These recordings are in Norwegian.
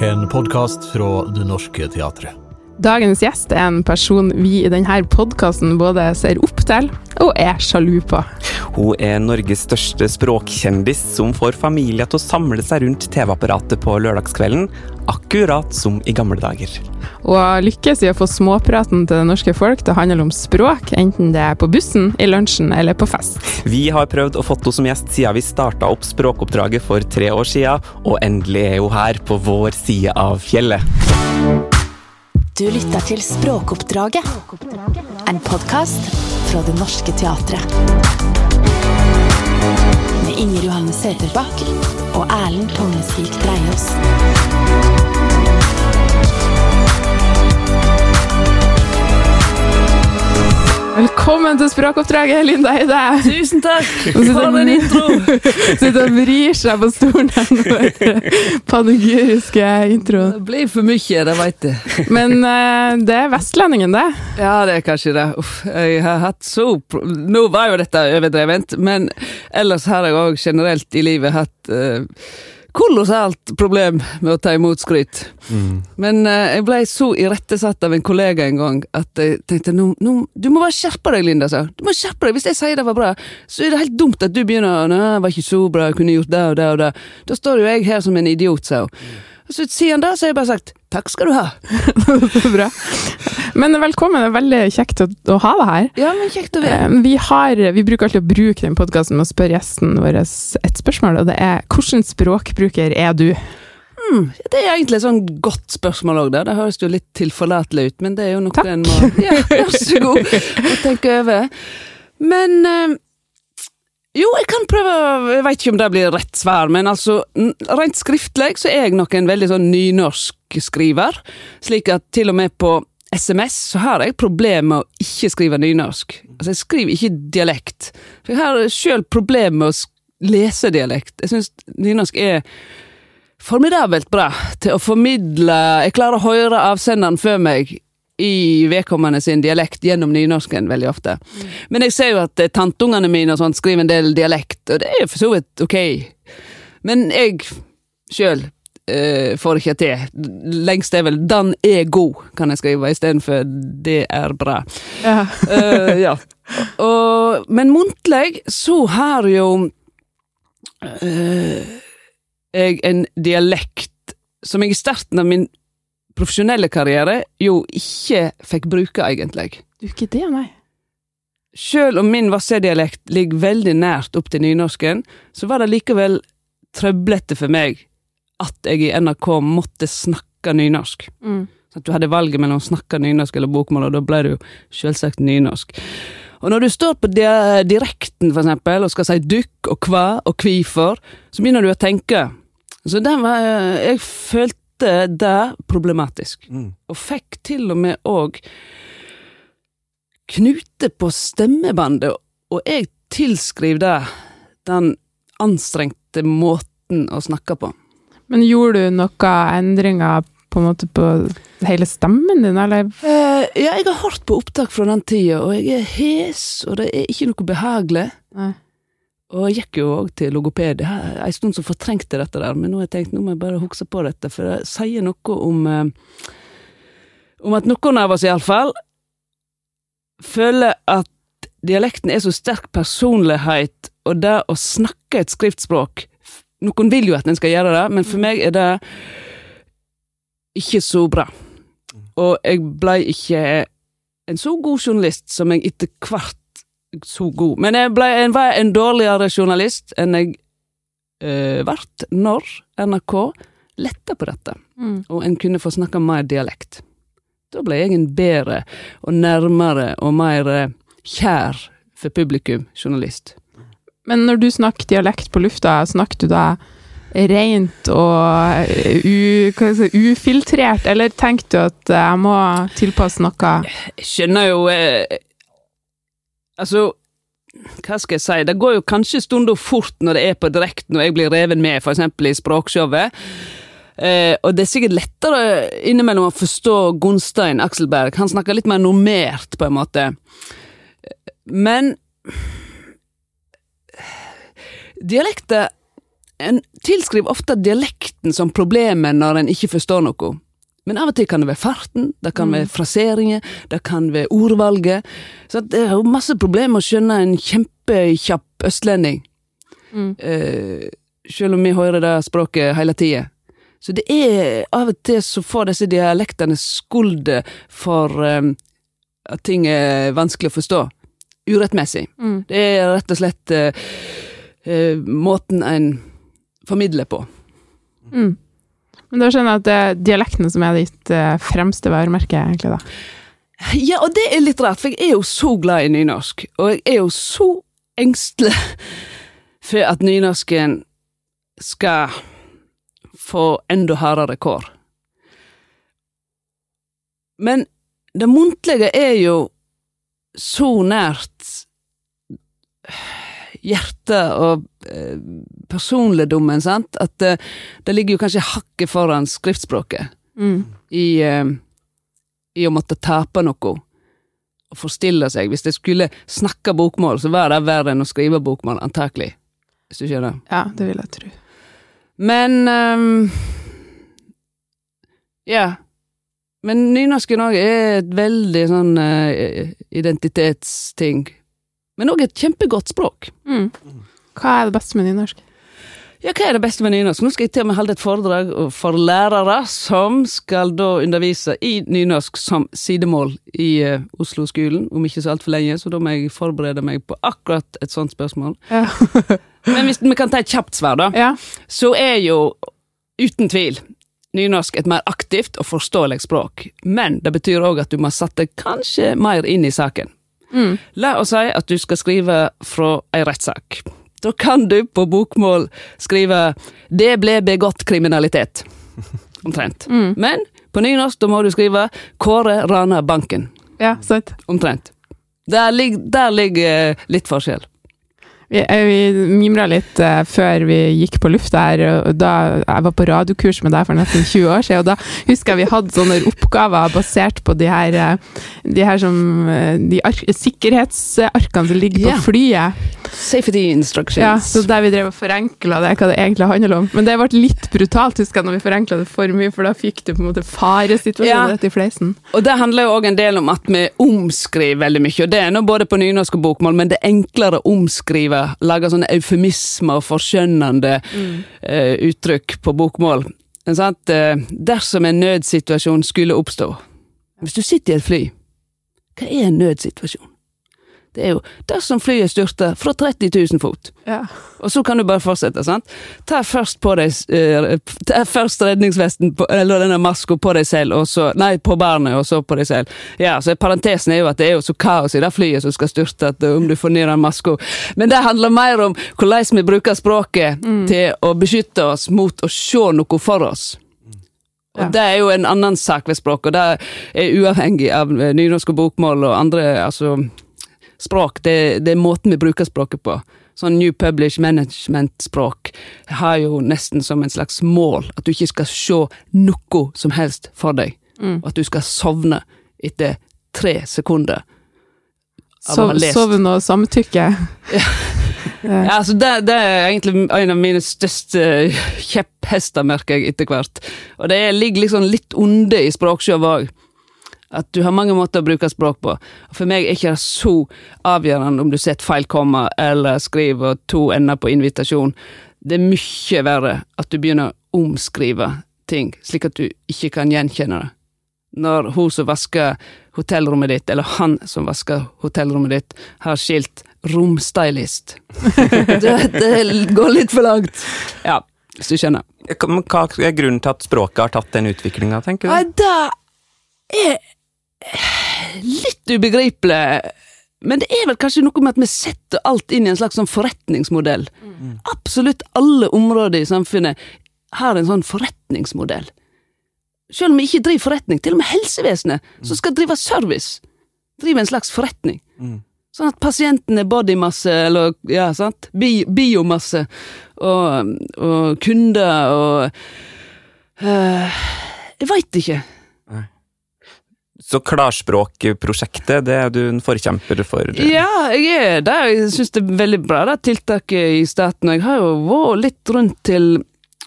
En podkast fra Det Norske Teatret. Dagens gjest er en person vi i denne podkasten både ser opp til og er sjalu på. Hun er Norges største språkkjendis som får familier til å samle seg rundt TV-apparatet på lørdagskvelden, akkurat som i gamle dager. Og lykkes i å få småpraten til det norske folk til å handle om språk, enten det er på bussen, i lunsjen eller på fest. Vi har prøvd å få henne som gjest siden vi starta opp språkoppdraget for tre år siden, og endelig er hun her på vår side av fjellet. Du lytter til Språkoppdraget, en podkast fra Det Norske Teatret. Med Inger Johanne Sæterbakk og Erlend Tungesvik Dreiaas. Velkommen til språkoppdraget, Linda Eide! Tusen takk for en intro! sitter og vrir seg på stolen for panegyriske introen. Det blir for mye, det veit jeg. Men uh, det er vestlendingen, det. Ja, det er kanskje det. Uff, jeg har hatt så Nå var jo dette overdrevent, men ellers har jeg òg generelt i livet hatt eh, kolossalt problem med å ta imot skryt. Men uh, jeg ble så irettesatt av en kollega en gang at jeg tenkte nå, nå, du må bare skjerpe deg, Linda. sa. Du må skjerpe deg. Hvis jeg sier det var bra, så er det helt dumt at du begynner Nei, det var ikke så bra, jeg kunne gjort det og det og det. Da står jo jeg her som en idiot, sa hun. Og så sier han det, så har jeg bare sagt takk skal du ha. Bra. Men velkommen, det er veldig kjekt å, å ha deg her. Ja, men kjekt å være. Eh, Vi, har, vi bruker alltid å bruke den podkasten med å spørre gjesten vår et spørsmål, og det er hvilken språkbruker er du? Hmm, det er egentlig et sånn godt spørsmål òg, det høres jo litt tilforlatelig ut, men det er jo noe Takk. en må Ja, vær så god, å tenke over. Men eh, jo, jeg kan prøve Jeg vet ikke om det blir rett svar, men altså rent skriftlig så er jeg nok en veldig sånn nynorsk skriver, slik at til og med på SMS så har jeg problemer med å ikke skrive nynorsk. Altså, jeg skriver ikke dialekt. For jeg har sjøl problemer med å lese dialekt. Jeg syns nynorsk er formidabelt bra til å formidle Jeg klarer å høre avsenderen før meg i vedkommende sin dialekt gjennom nynorsken veldig ofte. Men jeg ser jo at eh, tanteungene mine og sånt skriver en del dialekt, og det er for så vidt ok. Men jeg sjøl uh, får ikke til. Lengst er vel 'den er god', kan jeg skrive, istedenfor 'det er bra'. Ja. uh, ja. Og, men muntlig så har jo uh, jeg en dialekt som jeg i starten av min profesjonelle karriere jo ikke fikk bruke, egentlig. Du ikke det, nei? Selv om min Vassøy-dialekt ligger veldig nært opp til nynorsken, så var det likevel trøblete for meg at jeg i NRK måtte snakke nynorsk. Mm. Så at du hadde valget mellom å snakke nynorsk eller bokmål, og da ble det jo selvsagt nynorsk. Og når du står på direkten, for eksempel, og skal si dykk og hva og kvifor, så begynner du å tenke. Så den var Jeg følte det problematisk. Og fikk til og med òg knute på stemmebandet, og jeg tilskriver det den anstrengte måten å snakke på. Men gjorde du noen endringer på en måte på hele stemmen din, eller? Eh, ja, jeg har hørt på opptak fra den tida, og jeg er hes, og det er ikke noe behagelig. Nei. Og jeg gikk jo òg til logoped. En stund som fortrengte dette der, men nå har jeg tenkt nå må jeg bare huske på dette, for det sier noe om eh, Om at noen av oss iallfall føler at dialekten er så sterk personlighet, og det å snakke et skriftspråk Noen vil jo at en skal gjøre det, men for meg er det ikke så bra. Og jeg blei ikke en så god journalist som jeg etter hvert så god. Men jeg, ble, en, var en dårligere journalist enn jeg uh, vart når NRK letta på dette, Mm. og en kunne få snakke mer dialekt. Da ble jeg en bedre og nærmere og mer eh, kjær for publikum journalist. Men når du snakker dialekt på lufta, snakker du da rent og eh, u, ufiltrert, eller tenker du at eh, jeg må tilpasse noe? Jeg skjønner jo eh, Altså, hva skal jeg si, det går jo kanskje stunder fort når det er på direkten og jeg blir reven med, eksempel i språkshowet. Eh, og det er sikkert lettere innimellom å forstå Gunstein Akselberg. Han snakker litt mer normert, på en måte. Men dialekter en tilskriver ofte dialekten som problemet når en ikke forstår noe. Men av og til kan det være farten, det kan være fraseringer, det kan være ordvalget. Så det er jo masse problemer å skjønne en kjempekjapp østlending. Mm. Eh, selv om vi hører det språket hele tida. Så det er av og til så får disse dialektene skuldet for eh, at ting er vanskelig å forstå. Urettmessig. Mm. Det er rett og slett eh, måten en formidler på. Mm. Men da skjønner jeg at det er dialektene som er ditt eh, fremste varemerke, egentlig, da. Ja, og det er litt rart, for jeg er jo så glad i nynorsk, og jeg er jo så engstelig for at nynorsken skal få enda hardere kår. Men det muntlige er jo så nært hjertet og eh, personligdommen, sant, at det, det ligger jo kanskje hakket foran skriftspråket Mm. i, eh, i å måtte tape noe og forstille seg. Hvis jeg skulle snakke bokmål, så var det verre enn å skrive bokmål, antakelig. Hvis du skjønner. Ja, det vil jeg tro. Men um, Ja. Men nynorsken òg er et veldig sånn uh, identitetsting. Men òg et kjempegodt språk. Mm. Hva er det beste med nynorsk? Ja, hva er det beste med nynorsk? Nå skal jeg til og med holde et foredrag for lærere som skal da undervise i nynorsk som sidemål i uh, Oslo-skolen om ikke så altfor lenge, så da må jeg forberede meg på akkurat et sånt spørsmål. Ja. Men hvis vi kan ta et kjapt svar, da, ja. så er jo uten tvil nynorsk et mer aktivt og forståelig språk, men det betyr òg at du må sette kanskje mer inn i saken. Mm. La oss si at du skal skrive fra ei rettssak. Da kan du på bokmål skrive 'Det ble begått kriminalitet'. Omtrent. Mm. Men på nynorsk da må du skrive 'Kåre rana banken'. ja, sant. Omtrent. Der ligger, der ligger eh, litt forskjell. Vi, eh, vi mimra litt uh, før vi gikk på lufta her, og da jeg var på radiokurs med deg for nesten 20 år siden, og da husker jeg vi hadde sånne oppgaver basert på de her, de her som de ark sikkerhetsarkene som ligger på flyet. Safety instructions. Ja, så der vi drev og forenkla det, hva det egentlig handler om. Men det ble litt brutalt, husker jeg, når vi forenkla det for mye, for da fikk du på en måte faresituasjonen Ja. rett i fleisen. Og det handler jo òg en del om at vi omskriver veldig mye, og det er nå både på nynorsk og bokmål, men det er enklere å omskrive, lage sånne eufemismer og forskjønnende eh, uttrykk på bokmål. Sant? uh, dersom en nødsituasjon skulle oppstå Hvis du sitter i et fly, hva er en nødsituasjon? Det er jo dersom flyet styrter fra 30 000 fot. Ja. Og så kan du bare fortsette, sant? Ta først på deg uh, Ta først redningsvesten, på, eller denne maska på deg selv, og så Nei, på barnet, og så på deg selv. Ja, så Parentesen er jo at det er jo så kaos i det flyet som skal styrte, at om du får ned den maska Men det handler mer om hvordan vi bruker språket til å beskytte oss mot å se noe for oss. Og Det er jo en annen sak ved språk, og det er uavhengig av eh, nynorsk og bokmål og andre altså, språk. Det, det er måten vi bruker språket på. Sånn New Publish Management-språk har jo nesten som en slags mål at du ikke skal se noe som helst for deg, Mm. og at du skal sovne etter tre sekunder. Sov, sovn og samtykke. Ja, altså det, det er egentlig en av mine største kjepphester, merker jeg etter hvert. Og det ligger liksom litt onde i språkskjøv òg. At du har mange måter å bruke språk på. For meg er det ikke så avgjørende om du setter feil komma eller skriver to ender på invitasjon. Det er mye verre at du begynner å omskrive ting, slik at du ikke kan gjenkjenne det. Når hun som vasker hotellrommet ditt, eller han som vasker hotellrommet ditt, har skilt 'romstylist'. det, det går litt for langt. Ja, hvis du skjønner. Men Hva er grunnen til at språket har tatt den utviklinga, tenker du? Nei, det er litt ubegripelig. Men det er vel kanskje noe med at vi setter alt inn i en slags sånn forretningsmodell. Absolutt alle områder i samfunnet har en sånn forretningsmodell. Selv om vi ikke driver forretning, til og med helsevesenet, som skal drive service, driver en slags forretning. Mm. Sånn at pasienten er bodymasse, eller ja, sant, Bi biomasse, og, og kunder og øh, Jeg veit ikke. Så Klarspråkprosjektet, det er du en forkjemper for? Ja, jeg er det. Jeg syns det er veldig bra, det tiltaket i staten. Jeg har jo vært litt rundt til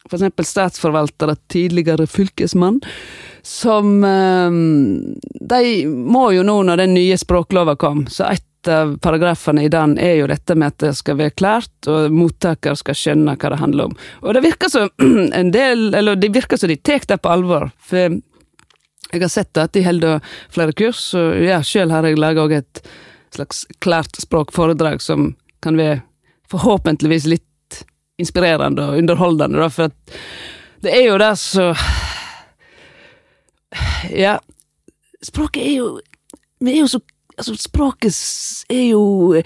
eksempel statsforvaltere, tidligere fylkesmann, som eh, De må jo nå, når den nye språklova kom, så et av paragrafene i den er jo dette med at det skal være klart, og mottaker skal skjønne hva det handler om. Og det virker som en del, eller det virker som de tar det på alvor. For jeg har sett at de holder flere kurs, og ja, sjøl har jeg laga et slags klart språkforedrag som kan være forhåpentligvis litt inspirerende og underholdende, da, for det er jo det så Ja, språket er jo Vi er jo så Altså, språket er jo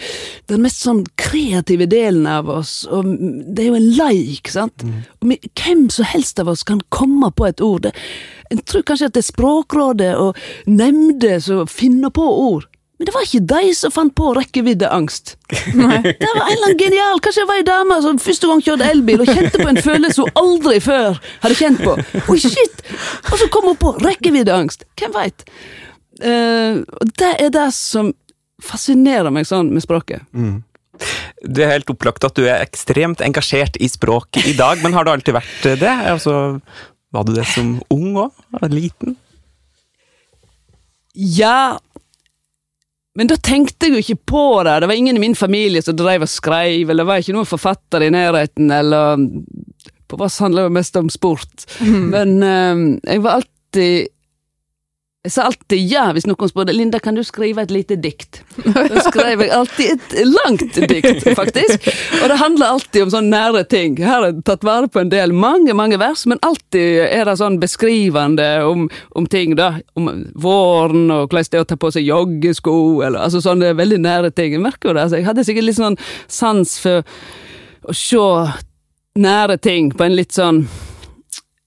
den mest sånn kreative delen av oss, og det er jo en leik, sant? Og vi, hvem som helst av oss kan komme på et ord. en tror kanskje at det er Språkrådet og nemnder som finner på ord. Men det var ikke de som fant på rekkeviddeangst. Nei. Det var en eller annen genial Kanskje det var ei dame som første gang kjørte elbil og kjente på en følelse hun aldri før hadde kjent på. Oi, shit! Og så kom hun på rekkeviddeangst. Hvem veit? Eh, og det er det som fascinerer meg sånn med språket. Du er helt opplagt at du er ekstremt engasjert i språk i dag, men har du alltid vært det? Altså, var du det som ung òg? Liten? Ja Men da tenkte jeg jo ikke på det. Det var ingen i min familie som drev og skrev, eller det var ikke noen forfatter i nærheten, eller På Voss handler det mest om sport. Men um, jeg var alltid jeg sa alltid ja hvis noen spurte Linda, kan du skrive et lite dikt. Da skrev jeg alltid et langt dikt, faktisk. Og det handler alltid om sånne nære ting. Her har jeg tatt vare på en del, mange mange vers, men alltid er det sånn beskrivende om, om ting. da, Om våren, og hvordan det er å ta på seg joggesko, eller altså sånne veldig nære ting. Jeg merker jo det. altså Jeg hadde sikkert litt sånn sans for å se nære ting på en litt sånn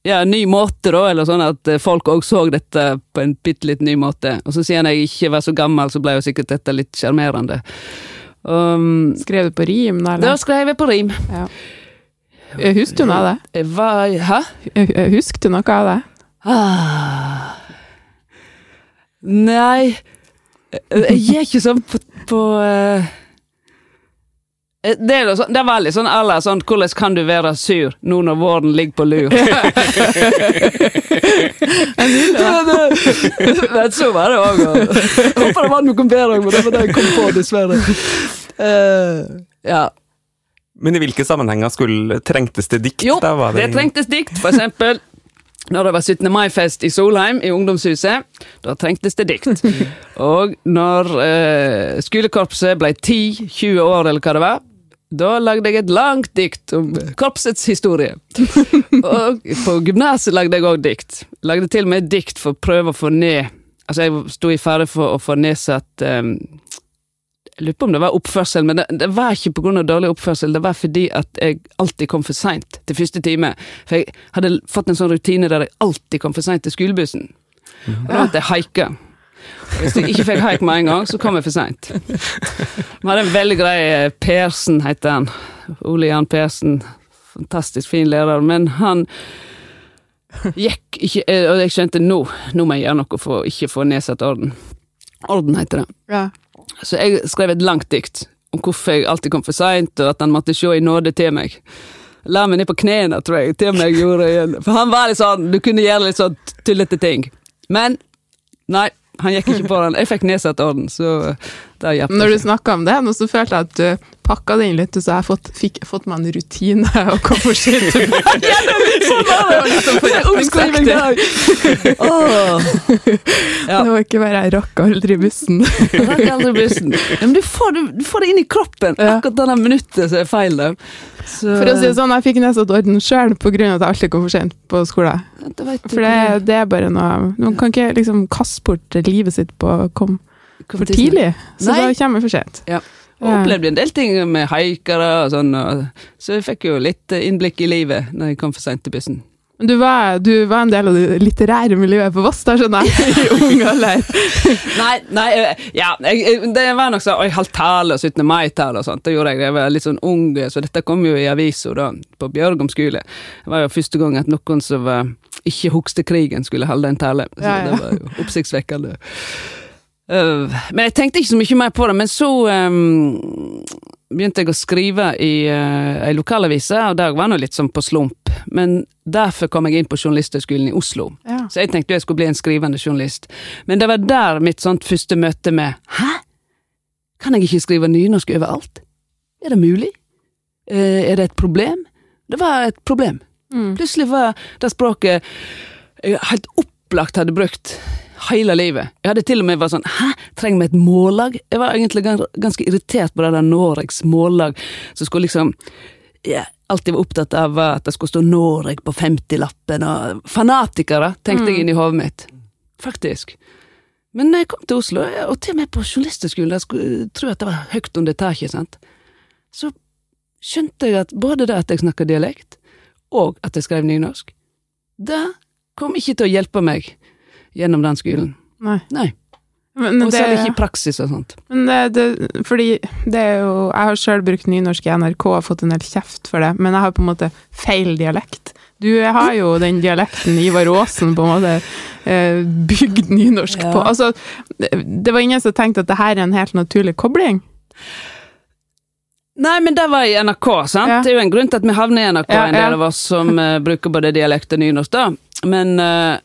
ja, ny måte, da, eller sånn at eh, folk òg så dette på en bitte litt ny måte. Og så siden jeg ikke var så gammel, så ble jo sikkert dette litt sjarmerende. Um, Skrev du på rim, da? da Eller? skrev jeg på rim. Ja. Husker du noe av det? Hva, var Hæ? Husker du noe av det? Ah. Nei Jeg er ikke sånn på, på eh, det er, sånn, det er veldig sånn eller sånn Hvordan kan du være sur nå når våren ligger på lur? Ja, det- Men så var det òg. Håper det var noe bedre, men det var det jeg kom på, dessverre. Uh, ja. Men i hvilke sammenhenger skulle, trengtes det dikt? Jo, da? Var det trengtes dikt, for eksempel. Når det var 17. mai-fest i Solheim, i ungdomshuset, da trengtes det dikt. Og når eh, skolekorpset ble 10-20 år, eller hva det var, da lagde jeg et langt dikt om korpsets historie. Og på gymnaset lagde jeg òg dikt. Lagde til og med et dikt for å prøve å få ned Altså, jeg sto i fare for å få nedsatt um, jeg lurer på om det var oppførsel, men det, det var ikke av dårlig oppførsel, det var fordi at jeg alltid kom for seint til første time. For jeg hadde fått en sånn rutine der jeg alltid kom for seint til skolebussen. Og da måtte jeg haike. Hvis jeg ikke fikk haik med en gang, så kom jeg for seint. Vi hadde en veldig grei eh, Persen, heter han. Ole Jan Persen. Fantastisk fin lærer, men han gikk ikke eh, Og jeg skjønte nå, nå må jeg gjøre noe for å ikke få nedsatt orden. Orden heter det. Ja. Så jeg skrev et langt dikt om hvorfor jeg alltid kom for seint, og at han måtte se i nåde til meg. La meg ned på knærne, tror jeg, til meg gjorde igjen. For han var litt sånn, du kunne gjøre litt sånn tullete ting. Men nei, han gikk ikke på den. Jeg fikk nedsatt orden, så. Når du snakka om det, så følte jeg at du pakka det inn litt, så jeg har fått, fikk, fått meg en rutine og kom for sent tilbake. Sånn var det! liksom omskriving der. Åh. Ja. Det var ikke bare jeg rakk aldri bussen. Rakk aldri bussen. Ja, men du får, du, du får det inn i kroppen, Ja. akkurat denne minuttet som er feil der. Så, For å si det sånn, jeg fikk nesten orden sjøl pga. at jeg alltid kom for sent på skolen. Det For det, det er bare noe Man kan ikke liksom kaste bort livet sitt på å komme Kom for tidlig, så Nei. da kommer vi for sent. Ja. Og opplevde en del ting med haikere og sånn, og, så jeg fikk jo litt innblikk i livet når jeg kom for seint til bussen. Men du var, du var en del av det litterære miljøet på Voss, da, skjønner jeg, i ung alder. Nei, nei, eh, ja, jeg, det var nok sånn oi, halv tale og 17. mai-tale og sånt. Det gjorde jeg. Jeg var litt sånn ung, så dette kom jo i avisa da, på Bjørgom skole. Det var jo første gang at noen som var ikke hukste krigen skulle holde en tale. Så Ja, ja. det var jo oppsiktsvekkende. Øh, men jeg tenkte ikke så mye mer på det, men så um, begynte jeg å skrive i uh, ei lokalavise, og det var nå litt sånn på slump. Men derfor kom jeg inn på Journalisthøgskolen i Oslo. Ja. Så jeg tenkte jeg skulle bli en skrivende journalist. Men det var der mitt sånt første møte med Hæ? Kan jeg ikke skrive nynorsk overalt? Er det mulig? Uh, er det et problem? Det var et problem. Mm. Plutselig var det språket jeg helt opplagt hadde brukt hele livet. Jeg hadde til og med vært sånn Hæ, trenger vi et mållag? Jeg var egentlig ganske irritert på det der Noregs mållag, som skulle liksom Jeg alltid var opptatt av at det skulle stå Noreg på 50-lappen, og fanatikere, tenkte jeg inn i hodet mitt. Faktisk. Men når jeg kom til Oslo, og til og med på journalisthøgskolen, jeg skulle tro at det var høyt under taket, sant, så skjønte jeg at både det at jeg snakka dialekt, og at jeg skrev nynorsk, det kom ikke til å hjelpe meg gjennom den skolen. Nei. Nei. Men Og det, særlig ikke i praksis og sånt. men det, det, fordi det er jo Jeg har sjøl brukt nynorsk i NRK og fått en del kjeft for det, men jeg har på en måte feil dialekt. Du har jo den dialekten Ivar Aasen på en måte eh, bygd nynorsk Ja. på. Altså, det, var ingen som tenkte at det her er en helt naturlig kobling. Nei, men det var i NRK, sant? Ja. Det er jo en grunn til at vi havner i NRK, Ja, en del av oss som uh, bruker både dialekt og nynorsk, da. Men eh,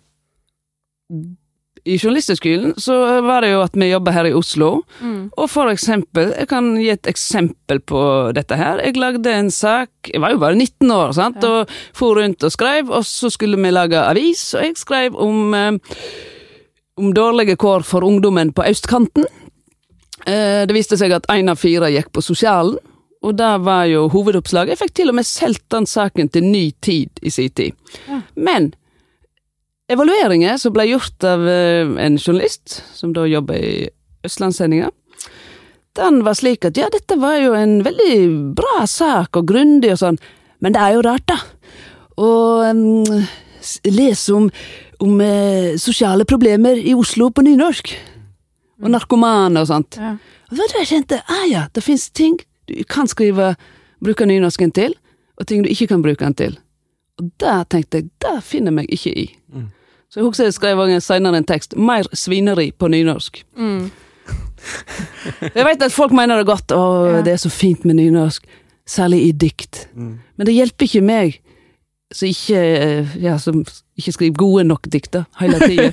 i journalisthøgskolen så var det jo at vi jobba her i Oslo, og for eksempel, jeg kan gi et eksempel på dette her. Jeg lagde en sak, jeg var jo bare 19 år, sant, og for rundt og skrev, og så skulle vi lage avis, og jeg skrev om, eh, om dårlige kår for ungdommen på østkanten. Eh, Det viste seg at én av fire gikk på sosialen, og det var jo hovedoppslaget. Jeg fikk til og med solgt den saken til Ny Tid i sin tid. Men evalueringer som ble gjort av eh, en journalist, som da jobber i Østlandssendinga, den var slik at ja, dette var jo en veldig bra sak og grundig og sånn, men det er jo rart, da. Og um, lese om, om eh, sosiale problemer i Oslo på nynorsk. Og narkomane og sånt. Ja. Og det var da jeg kjente ah ja, det fins ting du kan skrive, bruke nynorsken til, og ting du ikke kan bruke den til. Og det tenkte jeg, det finner jeg meg ikke i. Så jeg husker jeg skrev senere en tekst, mer svineri på nynorsk. jeg vet at folk mener det godt, og Ja. det er så fint med nynorsk, særlig i dikt. Men det hjelper ikke meg, som ikke, ja, som ikke skriver gode nok dikt da, hele tida.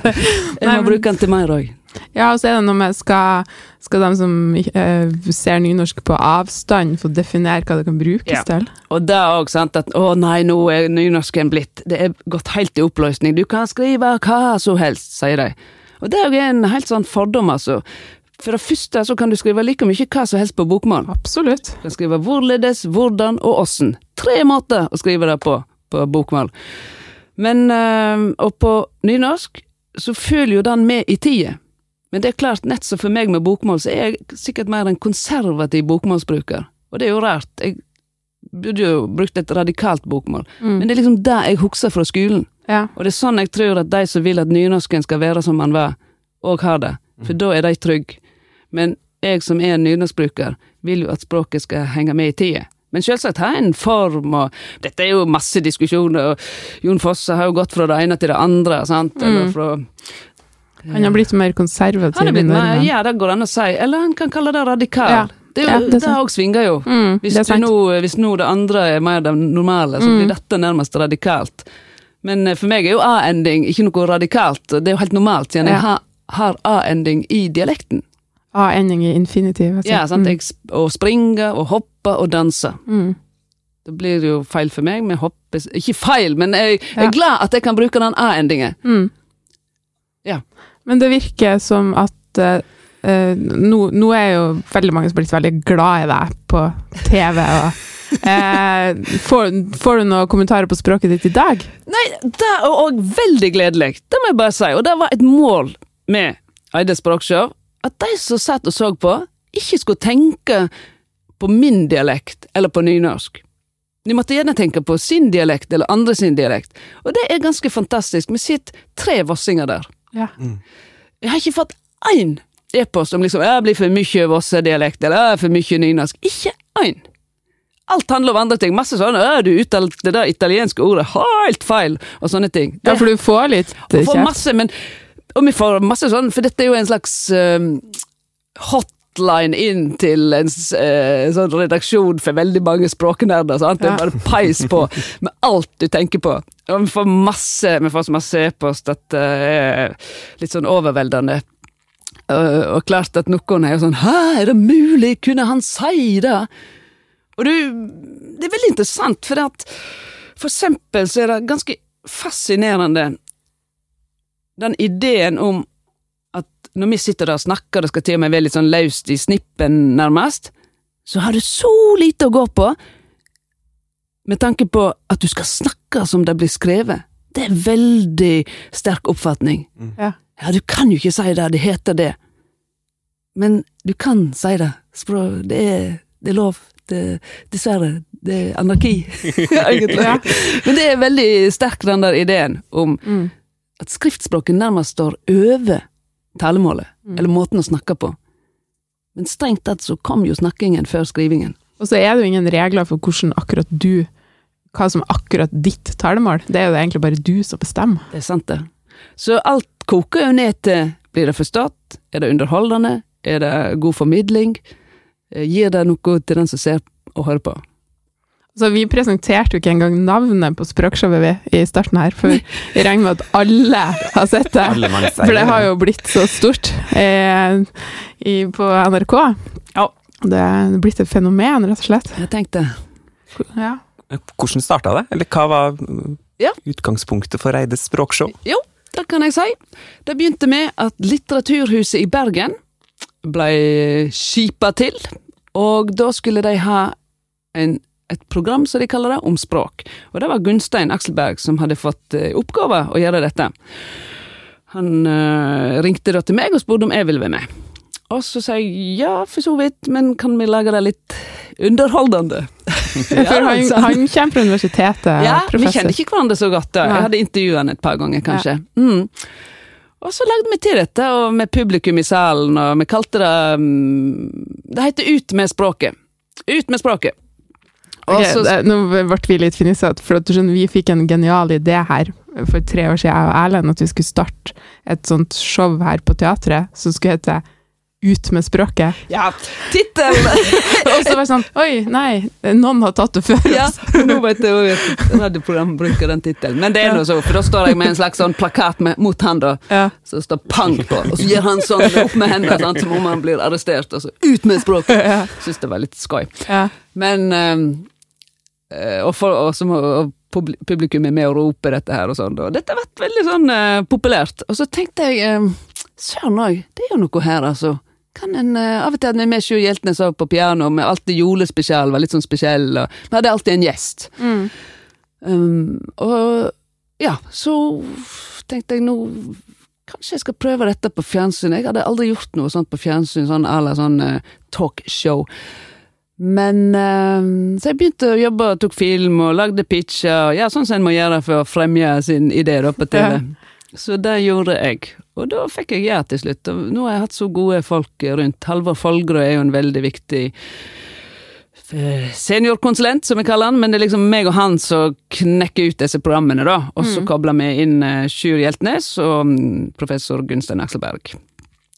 jeg må bruke den til mer òg. Ja, og så er det noe med skal, skal de som uh, ser nynorsk på avstand, få definere hva det kan brukes Ja. til? Og det òg, sant, at å nei, nå er nynorsken blitt Det er gått helt i oppløsning. Du kan skrive hva som helst, sier de. Og det er jo en helt sånn fordom, altså. For det første så kan du skrive like mye hva som helst på bokmål. Absolutt. Du kan skrive hvorledes, hvordan og åssen. Tre måter å skrive det på på bokmål. Men eh, Og på nynorsk så følger jo den med i tida. Men det er klart, nett som for meg med bokmål, så er jeg sikkert mer en konservativ bokmålsbruker. Og det er jo rart. Jeg burde jo brukt et radikalt bokmål. Men det er liksom det jeg husker fra skolen. Ja. Og det er sånn jeg tror at de som vil at nynorsken skal være som han var, òg har det. For da er de trygge. Men jeg som er en nynorskbruker, vil jo at språket skal henge med i tida. Men selvsagt ha en form, og dette er jo masse diskusjoner, og Jon Fosse har jo gått fra det ene til det andre, sant, eller fra Han har blitt mer konservativ Han er blitt mer, ja, det går an å si, eller han kan kalle det radikal. Ja. Det, er Ja, jo, det det òg svinger jo. Mm, Hvis, det du nå, hvis nå det andre er mer det normale, så Mm. blir dette nærmest radikalt. Men eh, for meg er jo A-ending ikke noe radikalt, det er jo helt normalt, siden Ja. jeg har, har A-ending i dialekten. A-ending i infinitiv. Altså. Ja, sant? Jeg, og springe og hoppe og danse. Mm. Det blir jo feil for meg med hoppe Ikke feil, men jeg, jeg er glad at jeg kan bruke den A-endingen. Mm. Ja. Men det virker som at eh, nå, nå er jo veldig mange som har blitt veldig glad i deg på TV. Og, eh, får, får du noen kommentarer på språket ditt i dag? Nei, det er òg veldig gledelig, det må jeg bare si. Og det var et mål med Eide språkshow, at de som satt og så på, ikke skulle tenke på min dialekt eller på nynorsk. De måtte gjerne tenke på sin dialekt eller andre sin dialekt. Og det er ganske fantastisk. Vi sitter tre vossinger der. Ja. Jeg har ikke fått én e-post om liksom, jeg blir for mye vossedialekt eller er for mye nynorsk. Ikke én! alt handler om andre ting. Masse sånn 'Du uttalte det der italienske ordet helt feil', og sånne ting. Ja, for du får litt får kjeft. masse, men Og vi får masse sånn, for dette er jo en slags eh, hotline inn til en eh, sånn redaksjon for veldig mange språknerder. Sant? Det er bare peis på med alt du tenker på. Og vi får masse Vi får så masse e-post at det er litt sånn overveldende. Eh, og klart at noen er jo sånn Hæ, er det mulig? Kunne han si det? Og du, det er veldig interessant, for at for eksempel så er det ganske fascinerende den ideen om at når vi sitter der og snakker, det skal til og med være litt sånn løst i snippen, nærmest, så har du så lite å gå på, med tanke på at du skal snakke som det blir skrevet. Det er veldig sterk oppfatning. Ja. Ja, du kan jo ikke si det, det heter det. Men du kan si det. Språk, det, er, det er lov. Det, dessverre. Det er anarki, egentlig. Ja. Men det er veldig sterk, den der ideen om Mm. at skriftspråket nærmest står over talemålet, eller måten å snakke på. Men strengt tatt så kom jo snakkingen før skrivingen. Og så er det jo ingen regler for hvordan akkurat du Hva som er akkurat ditt talemål. Det er jo egentlig bare du som bestemmer. Det er sant, det. Så alt koker jo ned til blir det forstått, er det underholdende, er det god formidling, Eh, gir det noe til den som ser og hører på. Så vi presenterte jo ikke engang navnet på språkshowet vi i starten her, for vi regner med at alle har sett det. For det har jo blitt så stort eh, i, på NRK. Ja. Det er blitt et fenomen, rett og slett. Jeg tenkte Ja. Hvordan starta det? Eller hva var Ja. utgangspunktet for Eides språkshow? Jo, det kan jeg si. Det begynte med at Litteraturhuset i Bergen ble skipa til, og da skulle de ha en, et program, som de kaller det, om språk. Og det var Gunstein Akselberg som hadde fått i oppgave å gjøre dette. Han øh, ringte da til meg og spurte om jeg ville være med. Og så sa jeg ja, for så vidt, men kan vi lage det litt underholdende? For han, han kommer fra universitetet, ja, vi kjenner ikke hverandre så godt da. Jeg hadde intervjuet han et par ganger, kanskje. Mm. Og så lagde vi til dette, og med publikum i salen, og vi kalte det mm, Det heter Ut med språket. Ut med språket. Og Ok, så- det, nå ble vi litt fnisete, for at du skjønner, vi fikk en genial idé her for tre år siden, jeg og Erlend, at vi skulle starte et sånt show her på teatret som skulle hete Ut med språket. ja, tittelen! Og så var det sånn Oi, nei, noen har tatt det før ja, nå vet jeg jo at radioprogram bruker den tittelen. Men det er nå så, for da står jeg med en slags sånn plakat med, mot han, da. Ja. Så det står pang på, og så gir han sånn opp med hendene, sant, som om han blir arrestert, og så ut med språket! Ja. Syns det var litt skøy. Ja. Men eh, Og, for, og som, og publikum er med og roper dette her og sånn. Og dette har vært veldig sånn uh, populært. Og så tenkte jeg uh, Søren òg, det er jo noe her, altså. Kan en, uh, Av og til hadde vi med Sjur Hjeltnes også på piano, med alltid julespesial, var litt sånn spesiell, og vi hadde alltid en gjest. Mm. Um, og ja, så tenkte jeg nå Kanskje jeg skal prøve dette på fjernsyn. Jeg hadde aldri gjort noe sånt på fjernsyn, sånn à la sånn eh, talkshow. Men eh, Så jeg begynte å jobbe og tok film og lagde pitcher, ja, sånn som en må gjøre for å fremme sin idé da på TV. Så det gjorde jeg. Og da fikk jeg ja til slutt. Og nå har jeg hatt så gode folk rundt. Halvor Folgerød er jo en veldig viktig eh, seniorkonsulent, som vi kaller han, men det er liksom meg og han som knekker ut disse programmene, da. Og så kobler vi inn uh, Sjur Hjeltnes og mm, professor Gunstein Akselberg.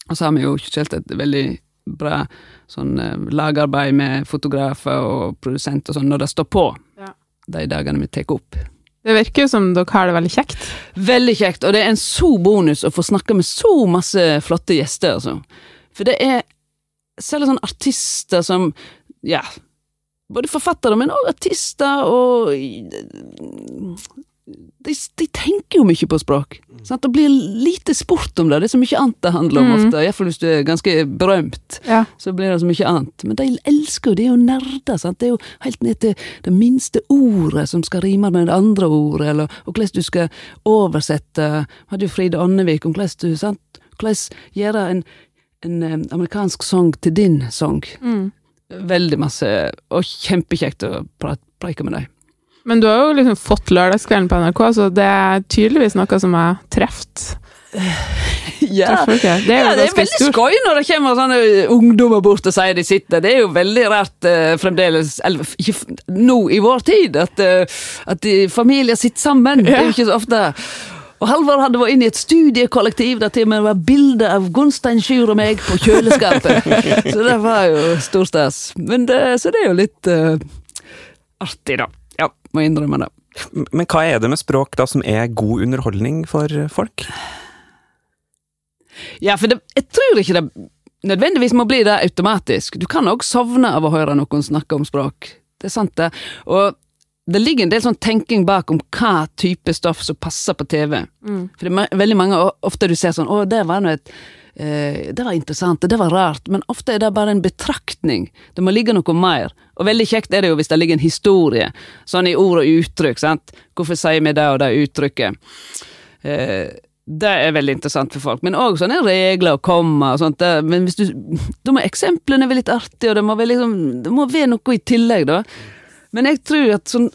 Og så har vi jo kjørt et veldig bra sånn eh, lagarbeid med fotografer og produsenter og sånn, når det står på Ja. de dagene vi tar opp. Det virker jo som dere har det veldig kjekt. Veldig kjekt, og det er en så bonus å få snakke med så masse flotte gjester, altså. For det er selv sånne artister som, ja, både forfattere, men også artister, og de, de tenker jo mye på språk. Sant? Det blir lite sport om det, det er så mye annet det handler om Mm. ofte, iallfall hvis du er ganske berømt Ja. så blir det så mye annet. Men de elsker jo, de er jo nerder, sant. Det er jo helt ned til det minste ordet som skal rime med det andre ordet, eller og hvordan du skal oversette hadde jo Fride Ånnevik om hvordan du, sant, hvordan gjøre en, en eh, amerikansk sang til din sang. Mm. Veldig masse, og kjempekjekt å pra- preike med deg. Men du har jo liksom fått Lørdagskvelden på NRK, så det er tydeligvis noe som har truffet. Ja. Det er jo ja, det er veldig skøy når det kommer sånne ungdommer bort og sier de sitter. Det er jo veldig rart uh, fremdeles, eller ikke nå i vår tid, at, uh, at familier sitter sammen. Det er jo ikke så ofte. Og Halvor hadde vært inne i et studiekollektiv der til og med var bilde av Gunstein Sjur og meg på kjøleskapet. så det var jo storstas. Men det, så det er jo litt uh, artig, da. Må innrømme det. Men hva er det med språk da som er god underholdning for folk? Ja, for det, jeg tror ikke det nødvendigvis må bli det automatisk. Du kan òg sovne av å høre noen snakke om språk. Det er sant, det. Og det ligger en del sånn tenking bak om hva type stoff som passer på TV. For det er veldig mange, ofte du ser sånn Å, det var nå et Det var interessant, det var rart. Men ofte er det bare en betraktning. Det må ligge noe mer. Og veldig kjekt er det jo hvis det ligger en historie, sånn i ord og uttrykk. sant? Hvorfor sier vi det og det uttrykket? Eh, det er veldig interessant for folk. Men òg sånne regler og komma og sånt. Men hvis du, da må eksemplene være litt artige, og det må være, liksom, det må være noe i tillegg, da. Men jeg tror at sånn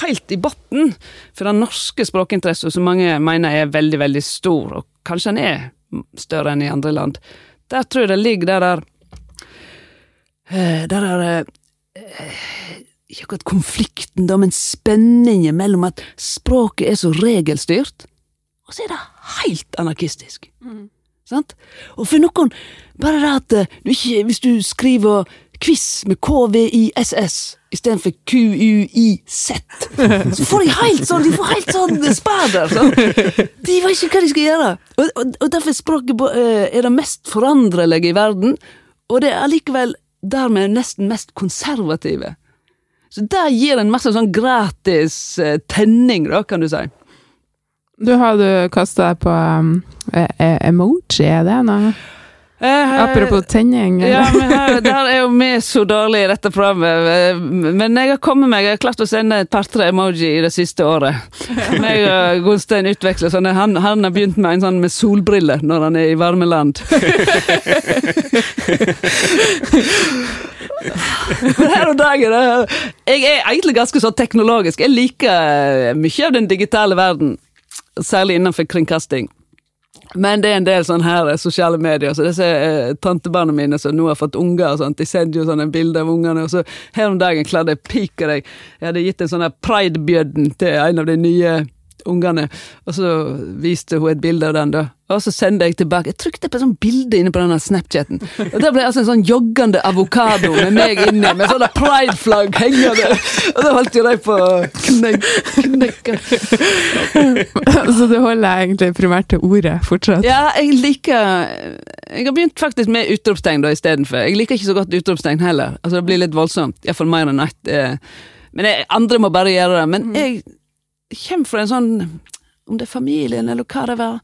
helt i bunnen for den norske språkinteressen, som mange mener er veldig, veldig stor, og kanskje den er større enn i andre land, der tror jeg det ligger der der eh, Der der eh, Ikke akkurat konflikten, da, men spenningen mellom at språket er så regelstyrt, og så er det helt anarkistisk. Sant? Og for noen, bare det at eh, du ikke, hvis du skriver quiz med KVISS istedenfor QUIZ, så får de helt sånn de får helt sånn spader. Sånn. De vet ikke hva de skal gjøre. Og, og, og derfor er språket på, uh, er det mest foranderlige i verden, og det er allikevel dermed nesten mest konservative. Så det gir en masse sånn gratis uh, tenning, da, kan du si. Du har du kasta deg på um, emoji, er det noe? Eh, Apropos tenning. Ja, men her, der er jo vi så dårlige i dette programmet. eh, Men jeg har kommet meg, jeg har klart å sende et par-tre emoji i det siste året. Jeg og Gunstein utveksler sånne. Han, han har begynt med en sånn med solbriller når han er i varme land. Her og dagen Jeg er egentlig ganske så teknologisk. Jeg liker mye av den digitale verden. Særlig innenfor kringkasting. Men det er en del sånn her eh, sosiale medier, så disse eh, tantebarna mine som nå har fått unger, og sånt, de sender jo sånne bilder av ungene, og så her om dagen klarte jeg å pike deg. Jeg hadde gitt en sånn her pridebjødden til en av de nye ungene, og så viste hun et bilde av den, da. Og så sendte jeg tilbake. Jeg trykte på et sånt bilde inne på denne Snapchaten, og der ble altså en sånn joggende avokado med meg inni, med sånne prideflagg hengende, og da holdt jo de på å knek, knekke. Så du holder egentlig primært til ordet fortsatt? Ja, jeg liker Jeg har begynt faktisk med utropstegn da istedenfor. Jeg liker ikke så godt utropstegn heller. Altså Det blir litt voldsomt. Iallfall mer enn ett. Men jeg, andre må bare gjøre det. Men jeg kommer fra en sånn Om det er familien, eller hva det var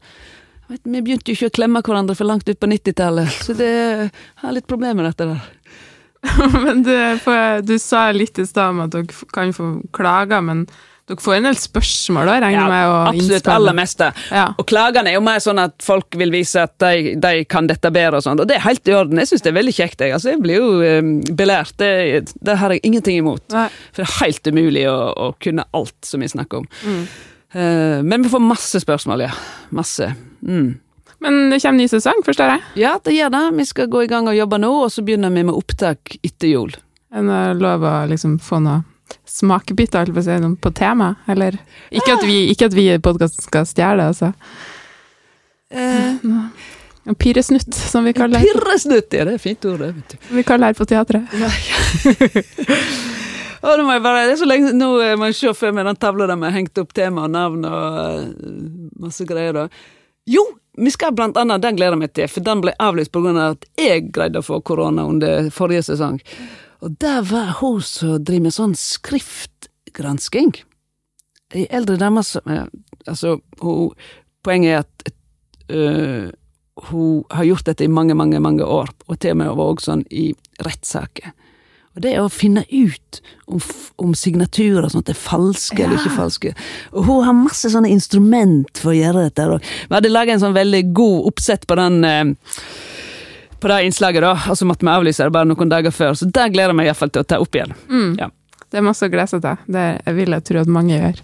vet, Vi begynte jo ikke å klemme hverandre for langt ut på 90-tallet, så det jeg har litt problemer med dette der. Men du, for, du sa litt i stad om at dere kan få klager, men dere får en del spørsmål da, regner ja, med? å absolutt aller meste. Ja. Og klagene er jo mer sånn at folk vil vise at de, de kan dette bedre, og sånn, og det er helt i orden. Jeg syns det er veldig kjekt. Jeg, altså, jeg blir jo um, belært. Det, det har jeg ingenting imot. Nei. For det er helt umulig å, å kunne alt som vi snakker om. Mm. Uh, men vi får masse spørsmål, ja. Masse. Mm. Men det kommer ny sesong, forstår jeg? Ja, det gjør det. Vi skal gå i gang og jobbe nå, og så begynner vi med opptak etter jul. En det lov å liksom få noe smakebiter på å på tema, eller? Ikke at vi, ikke at vi i podkasten skal stjele, altså. En pyresnutt, som vi kaller, Pirresnutt! Ja, det er fint ord, det. vet du. vi kaller det på teatret. Å, nå må jeg bare, det er så lenge, nå eh, må jeg se før med den tavla der vi har hengt opp tema og navn og uh, masse greier. da. Jo, vi skal blant annet, den gleder jeg meg til, for den ble avlyst pga. Av at jeg greide å få korona under forrige sesong. Og der var hun som driver med sånn skriftgransking. Ei eldre dame som Altså, hun, poenget er at øh, hun har gjort dette i mange, mange mange år, og til og med var også sånn i rettssaker. Og det er å finne ut om, om signaturer og sånt er falske eller ikke falske. Og hun har masse sånne instrument for å gjøre dette. Vi hadde laget en sånn veldig god oppsett på den eh, på det innslaget, da. Altså måtte vi avlyse det bare noen dager før, så det gleder jeg meg iallfall til å ta opp igjen. Ja. Det er masse å glede seg til. Det vil jeg tro at mange gjør.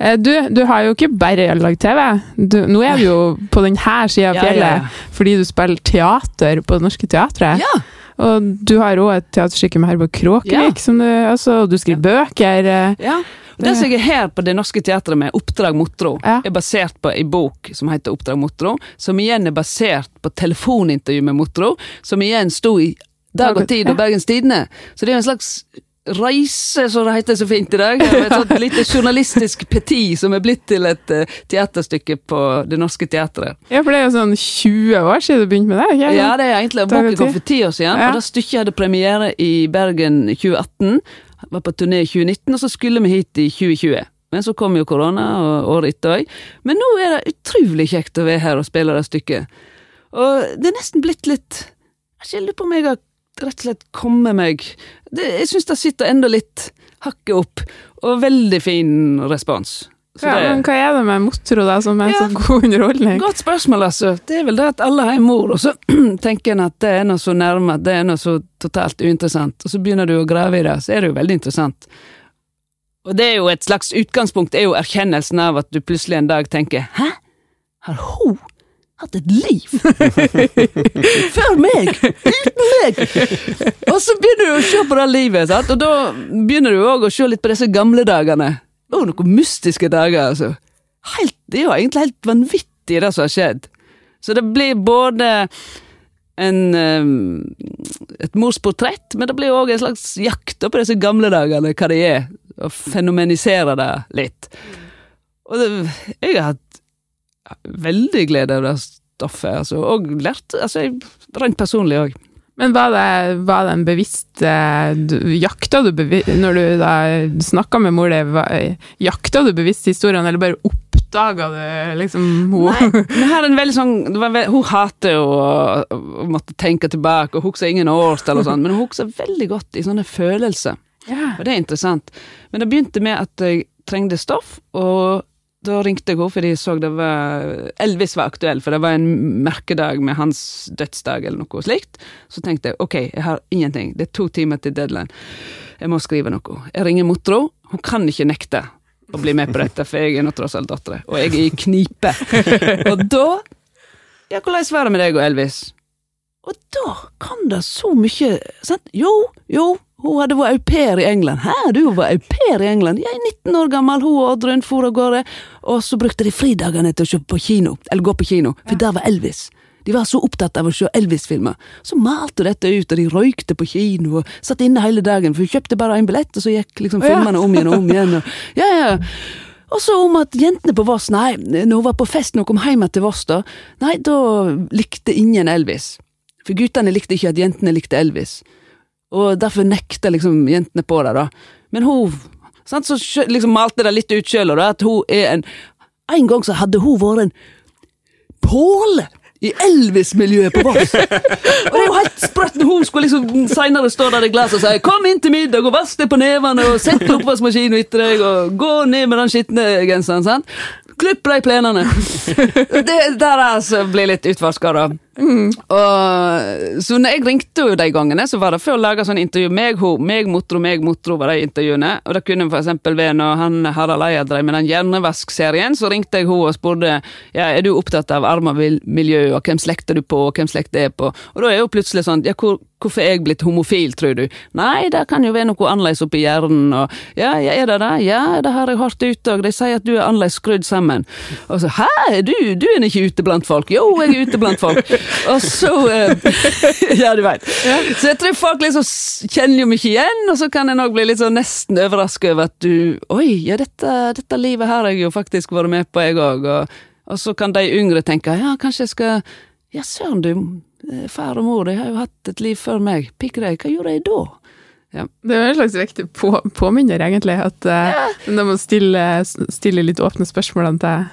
Eh, Du, du har jo ikke bare lagd TV. Du, nå er du jo på denne sida av Ja, ja, fjellet ja. fordi du spiller teater på Det Norske Teatret. Ja, Og du har òg et teaterstykke med Herborg Kråkevik, Ja. som du, altså, du skriver bøker. eh. ja. Det som jeg er her på Det Norske Teatret med Oppdrag Motro, Ja. er basert på ei bok som heter Oppdrag Motro, som igjen er basert på telefonintervju med Motro, som igjen sto i Dag og Tid og Bergens Tidende. Så det er en slags reise, som det heter så fint i dag. Et sånt lite journalistisk petit som er blitt til et eh, teaterstykke på Det Norske Teatret. Ja, for det er jo sånn 20 år siden du begynte med det? ikke? Ja, det er egentlig Boken kom for ti år siden, Ja. og da stykket hadde premiere i Bergen 2018. Var på turné i 2019, og så skulle vi hit i 2020. Men så kom jo korona, og året etter òg. Men nå er det utrolig kjekt å være her og spille det stykket. Og det er nesten blitt litt Jeg lurer på om jeg har rett og slett kommet meg det, Jeg syns det sitter enda litt hakket opp, og veldig fin respons. Ja, det- men hva er det med Motro, da, som er Ja. så god underholdning? Godt spørsmål, altså. Det er vel det at alle har en mor, og så tenker en at det er noe så nærme, det er noe så totalt uinteressant, og så begynner du å grave i det, så er det jo veldig interessant. Og det er jo et slags utgangspunkt, er jo erkjennelsen av at du plutselig en dag tenker Hæ? Har hun hatt et liv? Før meg! Uten meg! Og så begynner du å se på det livet, sant? og da begynner du òg å se litt på disse gamle dagene. Å, noen mystiske dager, altså. Helt, det er jo egentlig helt vanvittig, det som har skjedd. Så det blir både en, eh, et morsportrett, men det blir òg en slags jakt på disse gamle dagene, hva de er, og fenomenisere det litt. Og det, jeg har hatt veldig glede av det stoffet, altså, og lært altså, rent personlig òg. Men var det, var det en bevisst eh, Jakta du bevisst Når du da snakka med mor di, var- jakta du bevisst historien, eller bare oppdaga du liksom Nei, hun er en veldig sånn Hun hater jo å måtte tenke tilbake og husker ingen årstall og sånn, men hun husker veldig godt i sånne følelser. Ja. Og det er interessant. Men det begynte med at jeg trengte stoff, og da ringte jeg henne fordi jeg så det var Elvis var aktuell, for det var en merkedag med hans dødsdag eller noe slikt. Så tenkte jeg ok, jeg har ingenting, det er to timer til deadline. Jeg må skrive noe. Jeg ringer Motro, hun kan ikke nekte å bli med på dette, for jeg er nå tross alt dattera, og jeg er i knipe. og da Ja, hvordan var det med deg og Elvis? Og da kan det så mye sant? Jo, jo, hun hadde vært au pair i England. Hæ, du var au pair i England? Jeg er 19 år gammel, hun og Oddrun for av gårde, og så brukte de fridagene til å kjøpe på kino, eller gå på kino, for der var Elvis. De var så opptatt av å se Elvis-filmer. Så malte dette ut, og de røykte på kino, og satt inne hele dagen, for hun kjøpte bare én billett, og så gikk liksom filmene om igjen og om igjen. Og, ja, ja. Og så om at jentene på Voss, nei, når hun var på fest når hun kom hjem til Voss, da, nei, da likte ingen Elvis. For guttene likte ikke at jentene likte Elvis. Og derfor nekter liksom jentene på det, da. Men hun sant, så liksom malte det litt ut sjøl, at hun er en En gang så hadde hun vært en påle i Elvis-miljøet på Voss. Og det er jo helt sprøtt når hun skulle liksom seinere stå der i glasset og si 'kom inn til middag og vask deg på nevene og sett oppvaskmaskinen etter deg og gå ned med den skitne genseren', sant? Klipp de plenene. Det der altså blir litt utforska, da. Og, så når jeg ringte jo de gangene, så var det for å lage sånn intervju. Meg, ho, meg, Motro, meg, Motro var de intervjuene. Og det kunne eksempel være når han Harald Eia drev med den Hjernevask-serien, så ringte jeg henne og spurte ja, er du opptatt av arm og miljø, og hvem slekter du på, og hvem slekt er på. Og da er jo plutselig sånn ja, hvor, hvorfor er jeg blitt homofil, tror du? Nei, det kan jo være noe annerledes oppi hjernen, og ja, ja, er det det? Ja, det har jeg hørt ut, og de sier at du er annerledes skrudd sammen. Og så hæ, du, du er ikke ute blant folk? Jo, jeg er ute blant folk. Og så eh, Ja, du veit. Så jeg tror folk liksom kjenner jo mye igjen, og så kan en òg bli litt sånn nesten overraska over at du Oi, ja, dette, dette livet her har jeg jo faktisk vært med på, jeg òg. Og, og så kan de yngre tenke ja, kanskje jeg skal Ja, søren, du. eh, Far og mor de har jo hatt et liv før meg. Pikk deg, hva gjorde jeg da? Det er jo en slags viktig på, påminner, egentlig, at uh, når man stiller, stiller litt åpne spørsmålene til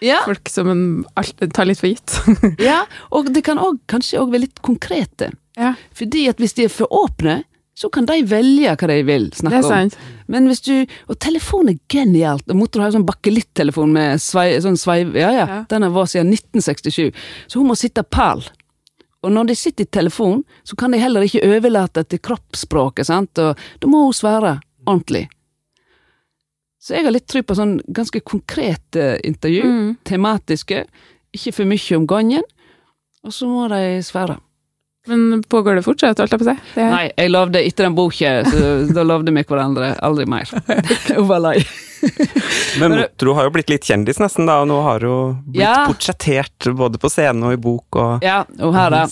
Ja, folk som en alt, tar litt for gitt. ja. og det kan også, kanskje òg være litt konkrete. ja, Fordi at hvis de er for åpne, så kan de velge hva de vil snakke om. sant. Men hvis du Og telefon er genialt. Og Motor har jo sånn bakkelitt-telefon med svei, sånn sveiv... Ja, ja. Ja. Den har vært siden 1967. Så hun må sitte pal. Og når de sitter i telefon, så kan de heller ikke overlate til kroppsspråket, sant. Og da må hun svare. ordentlig. Så jeg har litt tro på sånn ganske konkrete intervju, Mm. tematiske, ikke for mye om gangen, og så må de svære. Men pågår det fortsatt, holdt jeg på å si? Nei, jeg lovde etter den boka, så da lovde vi hverandre aldri mer. Hun var lei. Men Motro har jo blitt litt kjendis nesten, da, og nå har hun blitt Ja. portrettert både på scenen og i bok. Og Ja, hun har da.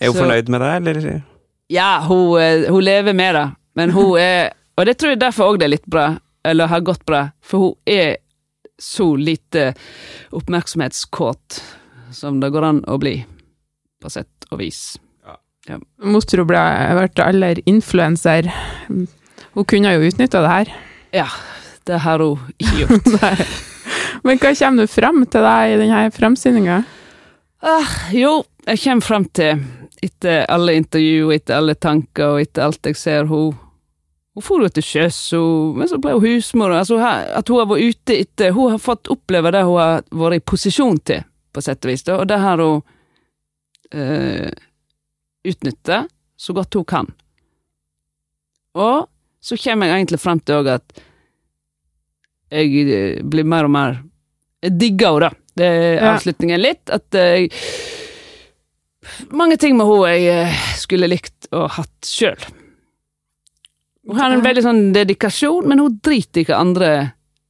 Er hun Så- fornøyd med det, eller? Ja, hun, eh, hun lever med det, men hun er Og det tror jeg derfor òg det er litt bra, eller har gått bra, for hun er så lite oppmerksomhetskåt som det går an å bli, på sett og vis. Motro ble vært aller influenser. Hun kunne jo utnytta det her. Ja, det har hun ikke gjort. Men hva kommer du fram til deg i denne framsyninga? Ah, jo, jeg kommer fram til, etter alle intervju, etter alle tanker, og etter alt jeg ser, hun hun for til sjøs, men så ble hun husmor. Altså, at hun har vært ute etter Hun har fått oppleve det hun har vært i posisjon til, på sett og vis. Og det har hun eh, utnytta så godt hun kan. Og så kommer jeg egentlig fram til òg at jeg eh, blir mer og mer Jeg digger henne, da. Det er Ja. avslutningen litt. At jeg Mange ting med henne jeg eh, skulle likt å hatt sjøl. Hun har en veldig sånn dedikasjon, men hun driter i hva andre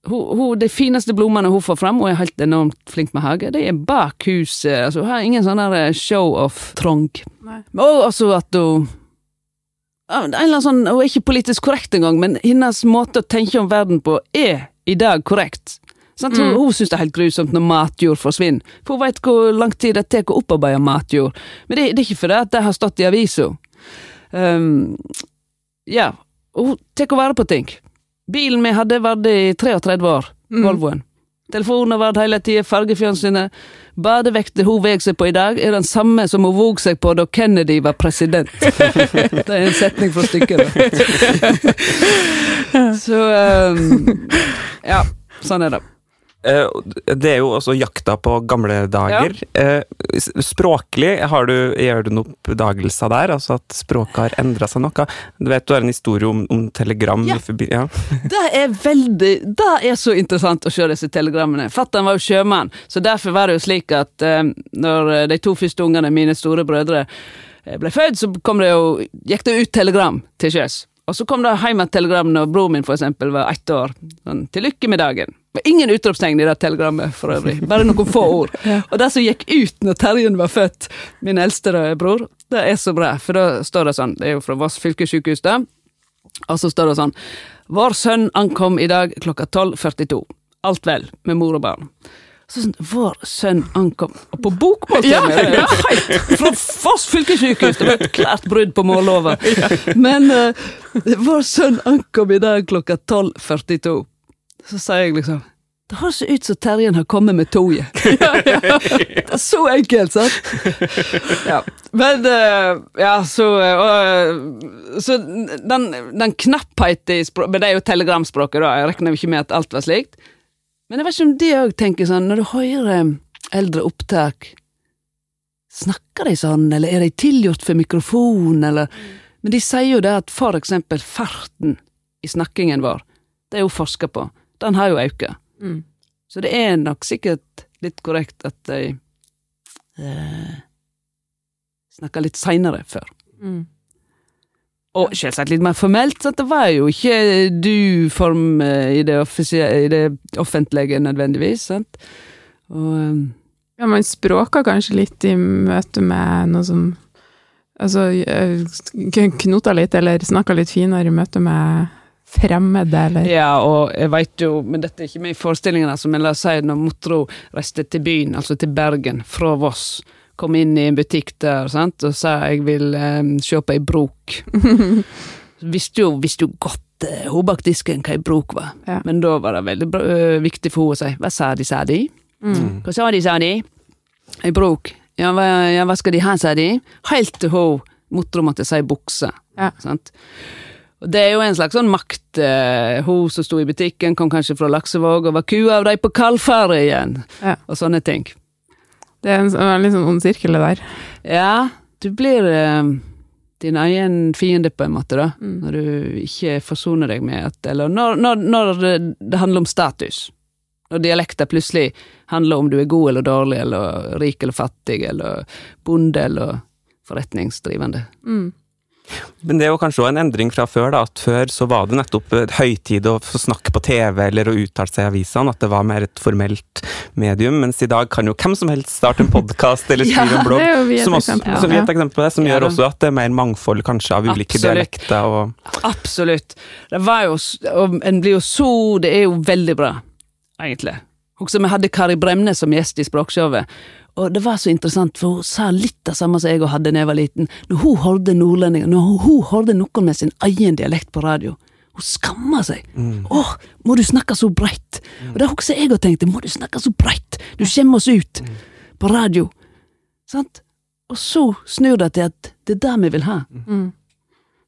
hun, hun, De fineste blomstene hun får fram, hun er helt enormt flink med hage, de er bak huset. Altså, hun har ingen sånn show-off-trong. Og også at hun en eller annen sånn, Hun er ikke politisk korrekt engang, men hennes måte å tenke om verden på er i dag korrekt. Sånn, Mm. hun syns det er helt grusomt når matjord forsvinner, for hun vet hvor lang tid det tar å opparbeide matjord. Men det, det er ikke fordi at det har stått i avisa. Um, ja, hun tar vare på ting. Bilen vi hadde, varte i 33 år, Mm. Volvoen. Telefonen varte hele tida, fargefjernsynet. Badevekta hun veg seg på i dag, er den samme som hun våg seg på da Kennedy var president. det er en setning fra stykket, da. Så um, Ja, sånn er det. Eh, Det er jo også jakta på gamle dager. Ja. Språklig, har du, gjør du noen oppdagelser der? Altså at språket har endra seg noe? Du vet du har en historie om, om telegram Ja. Ja. Det er veldig Det er så interessant å se disse telegrammene. Fatter'n var jo sjømann, så derfor var det jo slik at eh, når eh, de to første ungene, mine store brødre, eh, ble født, så kom det jo, gikk det ut telegram til sjøs. Og så kom det hjem et telegram når broren min for eksempel var ett år. Sånn, 'Til lykke med dagen'. Ingen utropstegn i det telegrammet for øvrig, bare noen få ord. Og det som gikk ut når Terjen var født, min eldste bror, det er så bra, for da står det sånn, det er jo fra Voss fylkessykehus, da. Og så står det sånn Vår sønn ankom i dag klokka 12.42. Alt vel med mor og barn. Så sånn, Vår sønn ankom Og på bokmål! Ja, ja. Fra Foss fylkessykehus! Det var et klart brudd på mållova. Men uh, vår sønn ankom i dag klokka 12.42. Så sier jeg liksom Det høres ut som Terjen har kommet med toget. Det er så enkelt, sant? Ja. Men eh, ja, så eh, og, Så den, den knappheten i språket Men det er jo telegramspråket, da. Jeg regner ikke med at alt var slikt. Men jeg vet ikke om de òg tenker sånn, når du hører eldre opptak Snakker de sånn, eller er de tilgjort for mikrofon, eller Men de sier jo det at for eksempel farten i snakkingen vår, det er jo forska på, den har jo auka. Mm. Så det er nok sikkert litt korrekt at de eh, snakka litt seinere før. Mm. Og selvsagt litt mer formelt, så det var jo ikke du-form eh, i, det i det offentlige nødvendigvis, sant. Og eh, Ja, man språker kanskje litt i møte med noe som Altså eh, knota litt, eller snakka litt finere i møte med fremmede, eller Ja, og jeg veit jo, men dette er ikke med i forestillingen, altså, men la oss si når Motro reiste til byen, altså til Bergen, fra Voss, kom inn i en butikk der, sant, og sa jeg vil eh, kjøpe ei brok. visste jo, visste jo godt eh, hun bak disken hva ei brok var, Ja. men da var det veldig bra, eh, viktig for henne å si hva sa de, sa de? mm. Hva sa de, sa de? Ei brok. Ja, hva, ja, hva skal de ha, sa de? Helt til hun Motro måtte si bukse. Ja. Sant? Og det er jo en slags sånn makt. Eh, hun som sto i butikken, kom kanskje fra Laksevåg og var kua av de på Kalfaret igjen. Ja. Og sånne ting. Det er en sånn- litt sånn ond sirkel, det der. Ja, du blir eh, din egen fiende, på en måte, da. Mm. Når du ikke forsoner deg med at Eller når, når, når det, det handler om status. Når dialekter plutselig handler om du er god eller dårlig, eller rik eller fattig, eller bonde eller forretningsdrivende. Mm. Men det er jo kanskje også en endring fra før, da. At før så var det nettopp høytid å snakke på TV eller å uttale seg i avisene. At det var mer et formelt medium. Mens i dag kan jo hvem som helst starte en podkast eller skrive en blogg. Som, også, eksempel ja. som eksempel på det, som gjør også at det er mer mangfold kanskje av ulike Absolutt. dialekter. og Absolutt. Det var jo en blir jo så Det er jo veldig bra, egentlig. Også vi hadde Kari Bremnes som gjest i Språkshowet. Og det var så interessant, for hun sa litt det samme som jeg hadde da jeg var liten. Når hun hørte nordlendinger, når hun, hørte noen med sin egen dialekt på radio, hun skamma seg. Åh, må du snakke så breit? Og det husker jeg og tenkte. må du snakke så breit? Du skjemmer oss ut på radio. Sant? Og så snur det til at det er det vi vil ha. Mm.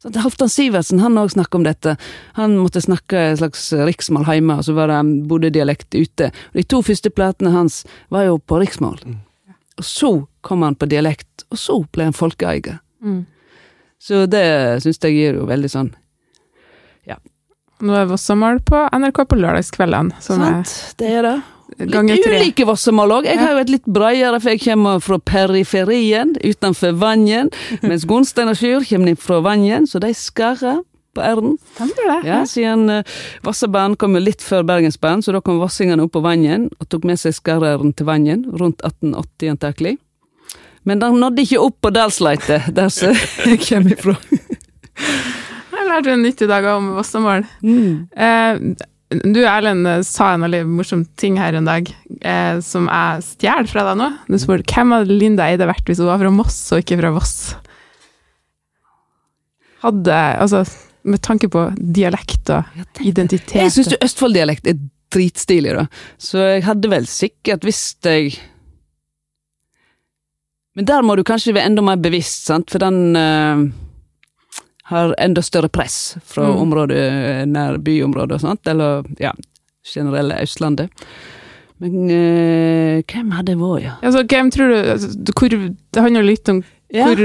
At Halvdan Sivertsen han også snakket om dette. Han måtte snakke en slags riksmål hjemme, og så var det bodde dialekt ute. Og De to første platene hans var jo på riksmål. Og så kom han på dialekt, og så ble han folkeeier. Mm. Så det syns jeg gir jo veldig sånn Nå er Vossamål på NRK på lørdagskveldene, Sant? Det er det. Litt ulike Vossamål òg. Jeg Ja. har jo et litt bredere, for jeg kommer fra periferien, utenfor Vangen. Mens Gunstein og Sjur kommer fra Vangen, så de skarrer på r-en. Ja, siden uh, Vassaband kom litt før Bergensbanen, så da kom vassingene opp på Vangen og tok med seg skarreren til Vangen, rundt 1880 antakelig. Men de nådde ikke opp på Dalsleitet, der som jeg kommer ifra. Jeg lærte en nytt i dag om Vossamål. Eh, du Erlend eh, sa en veldig morsom ting her en dag, eh, som jeg stjeler fra deg nå. Du spurte hvem hadde Linda Eide vært hvis hun var fra Moss og ikke fra Voss? Hadde Altså, med tanke på dialekt og identitet Jeg syns Østfold-dialekt er dritstilig, da. Så jeg hadde vel sikkert visst jeg Men der må du kanskje være enda mer bevisst, sant, for den uh, har enda større press fra Mm. området nær byområdet og sånt, eller ja, generelle Østlandet. Men eh, hvem hadde vært, ja? Altså, hvem tror du altså, hvor, Det handler litt om Ja. hvor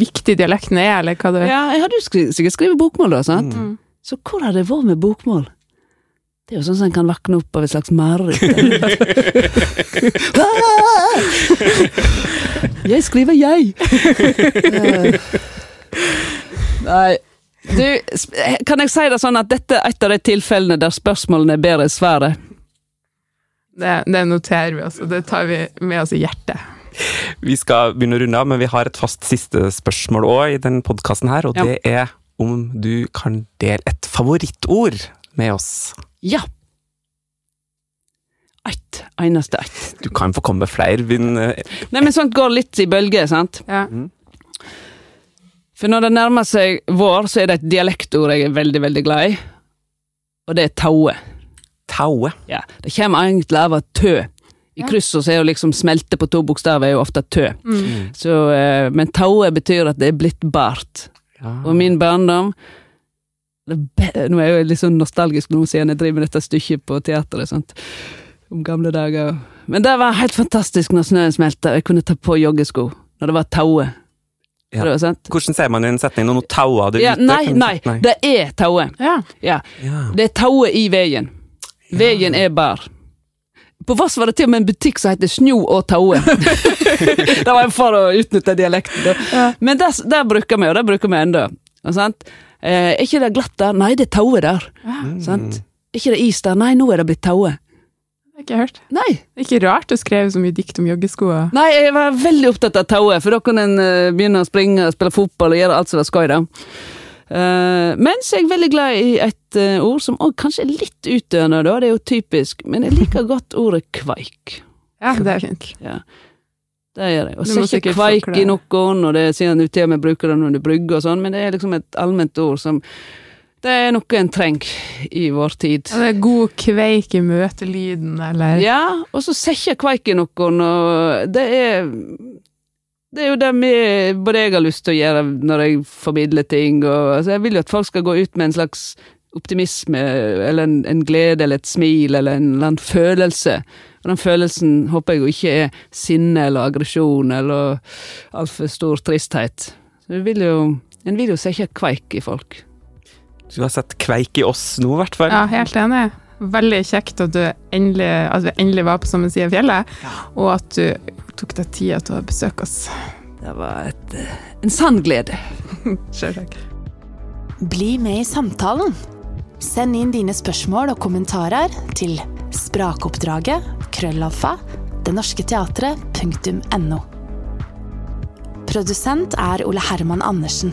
viktig dialekten er, eller hva det er. Ja, jeg hadde jo skri sikkert skrevet bokmål, da, sant? Mm. Så hvor hadde det vært med bokmål? Det er jo sånn som en kan våkne opp av et slags mareritt. jeg skriver jeg! Nei du, kan jeg si det sånn at dette er et av de tilfellene der spørsmålene er bedre enn svaret? Det, det noterer vi oss, og det tar vi med oss i hjertet. Vi skal begynne å runde av, men vi har et fast siste spørsmål òg i denne podkasten her, og Ja. det er om du kan dele et favorittord med oss. Ja. Ett. Eneste ett. Du kan få komme med flere. Vinn, eh, Nei, men sånt går litt i bølger, sant? Ja. For når det nærmer seg vår, så er det et dialektord jeg er veldig, veldig glad i. Og det er taue. taue. Ja, Det kommer egentlig av et tø. I kryss så er jo liksom smelte på to bokstaver er jo ofte tø. Mm. Så, eh, men taue betyr at det er blitt bart. Ja. Og min barndom Nå er jeg jo litt sånn nostalgisk nå siden jeg driver med dette stykket på teateret. sant? Om gamle dager. Men det var helt fantastisk når snøen smelta og jeg kunne ta på joggesko når det var taue. Ja. Det var sant? Hvordan sier man i en setning når noe taua du Ja, ute? nei, nei, nei, det er taue. ja. Ja, Ja. Det er taue i veien. Veien er bar. På Voss var det til og med en butikk som heter Snjo og Taue. det var for å utnytte dialekten. da. Ja. Men der, der, bruker vi, og det bruker vi ennå. Eh, er ikke det glatt der? Nei, det er taue der. Sant? Er ikke det is der? Nei, nå er det blitt taue. Ikke hørt. Nei. Det er ikke rart du skrev så mye dikt om joggesko. Nei, jeg var veldig opptatt av taue, for da kunne en eh, begynne å springe, spille fotball og gjøre alt som var skøy. Da. Eh, mens jeg er veldig glad i et uh, ord som også kanskje er litt utdøende, da. Det er jo typisk, men jeg liker godt ordet kveik. Ja, det er fint. Ja. Det gjør jeg. Og må ikke kveik i noen, og det sier du til og med bruker det når du brygger og sånn, men det er liksom et allment ord som Det er noe en trenger i vår tid. Ja, det er god kveik i møtelyden, eller Ja, og så setter kveik i noen, og det er Det er jo det vi, både jeg har lyst til å gjøre når jeg formidler ting, og altså, jeg vil jo at folk skal gå ut med en slags optimisme, eller en, en glede, eller et smil, eller en eller annen følelse. Og den følelsen håper jeg jo ikke er sinne eller aggresjon eller altfor stor tristhet. Så jeg vil jo En vil jo se ikke kveik i folk. Du har sett kveik i oss nå, i hvert fall. Ja, helt enig. Veldig kjekt at du endelig, at vi endelig var på samme side av fjellet, og at du tok deg tida til å besøke oss. Det var et, eh, en sann glede. Sjølsagt. Bli med i samtalen. Send inn dine spørsmål og kommentarer til sprakoppdraget krøllalfa denorsketeatret.no. Produsent er Ole Herman Andersen.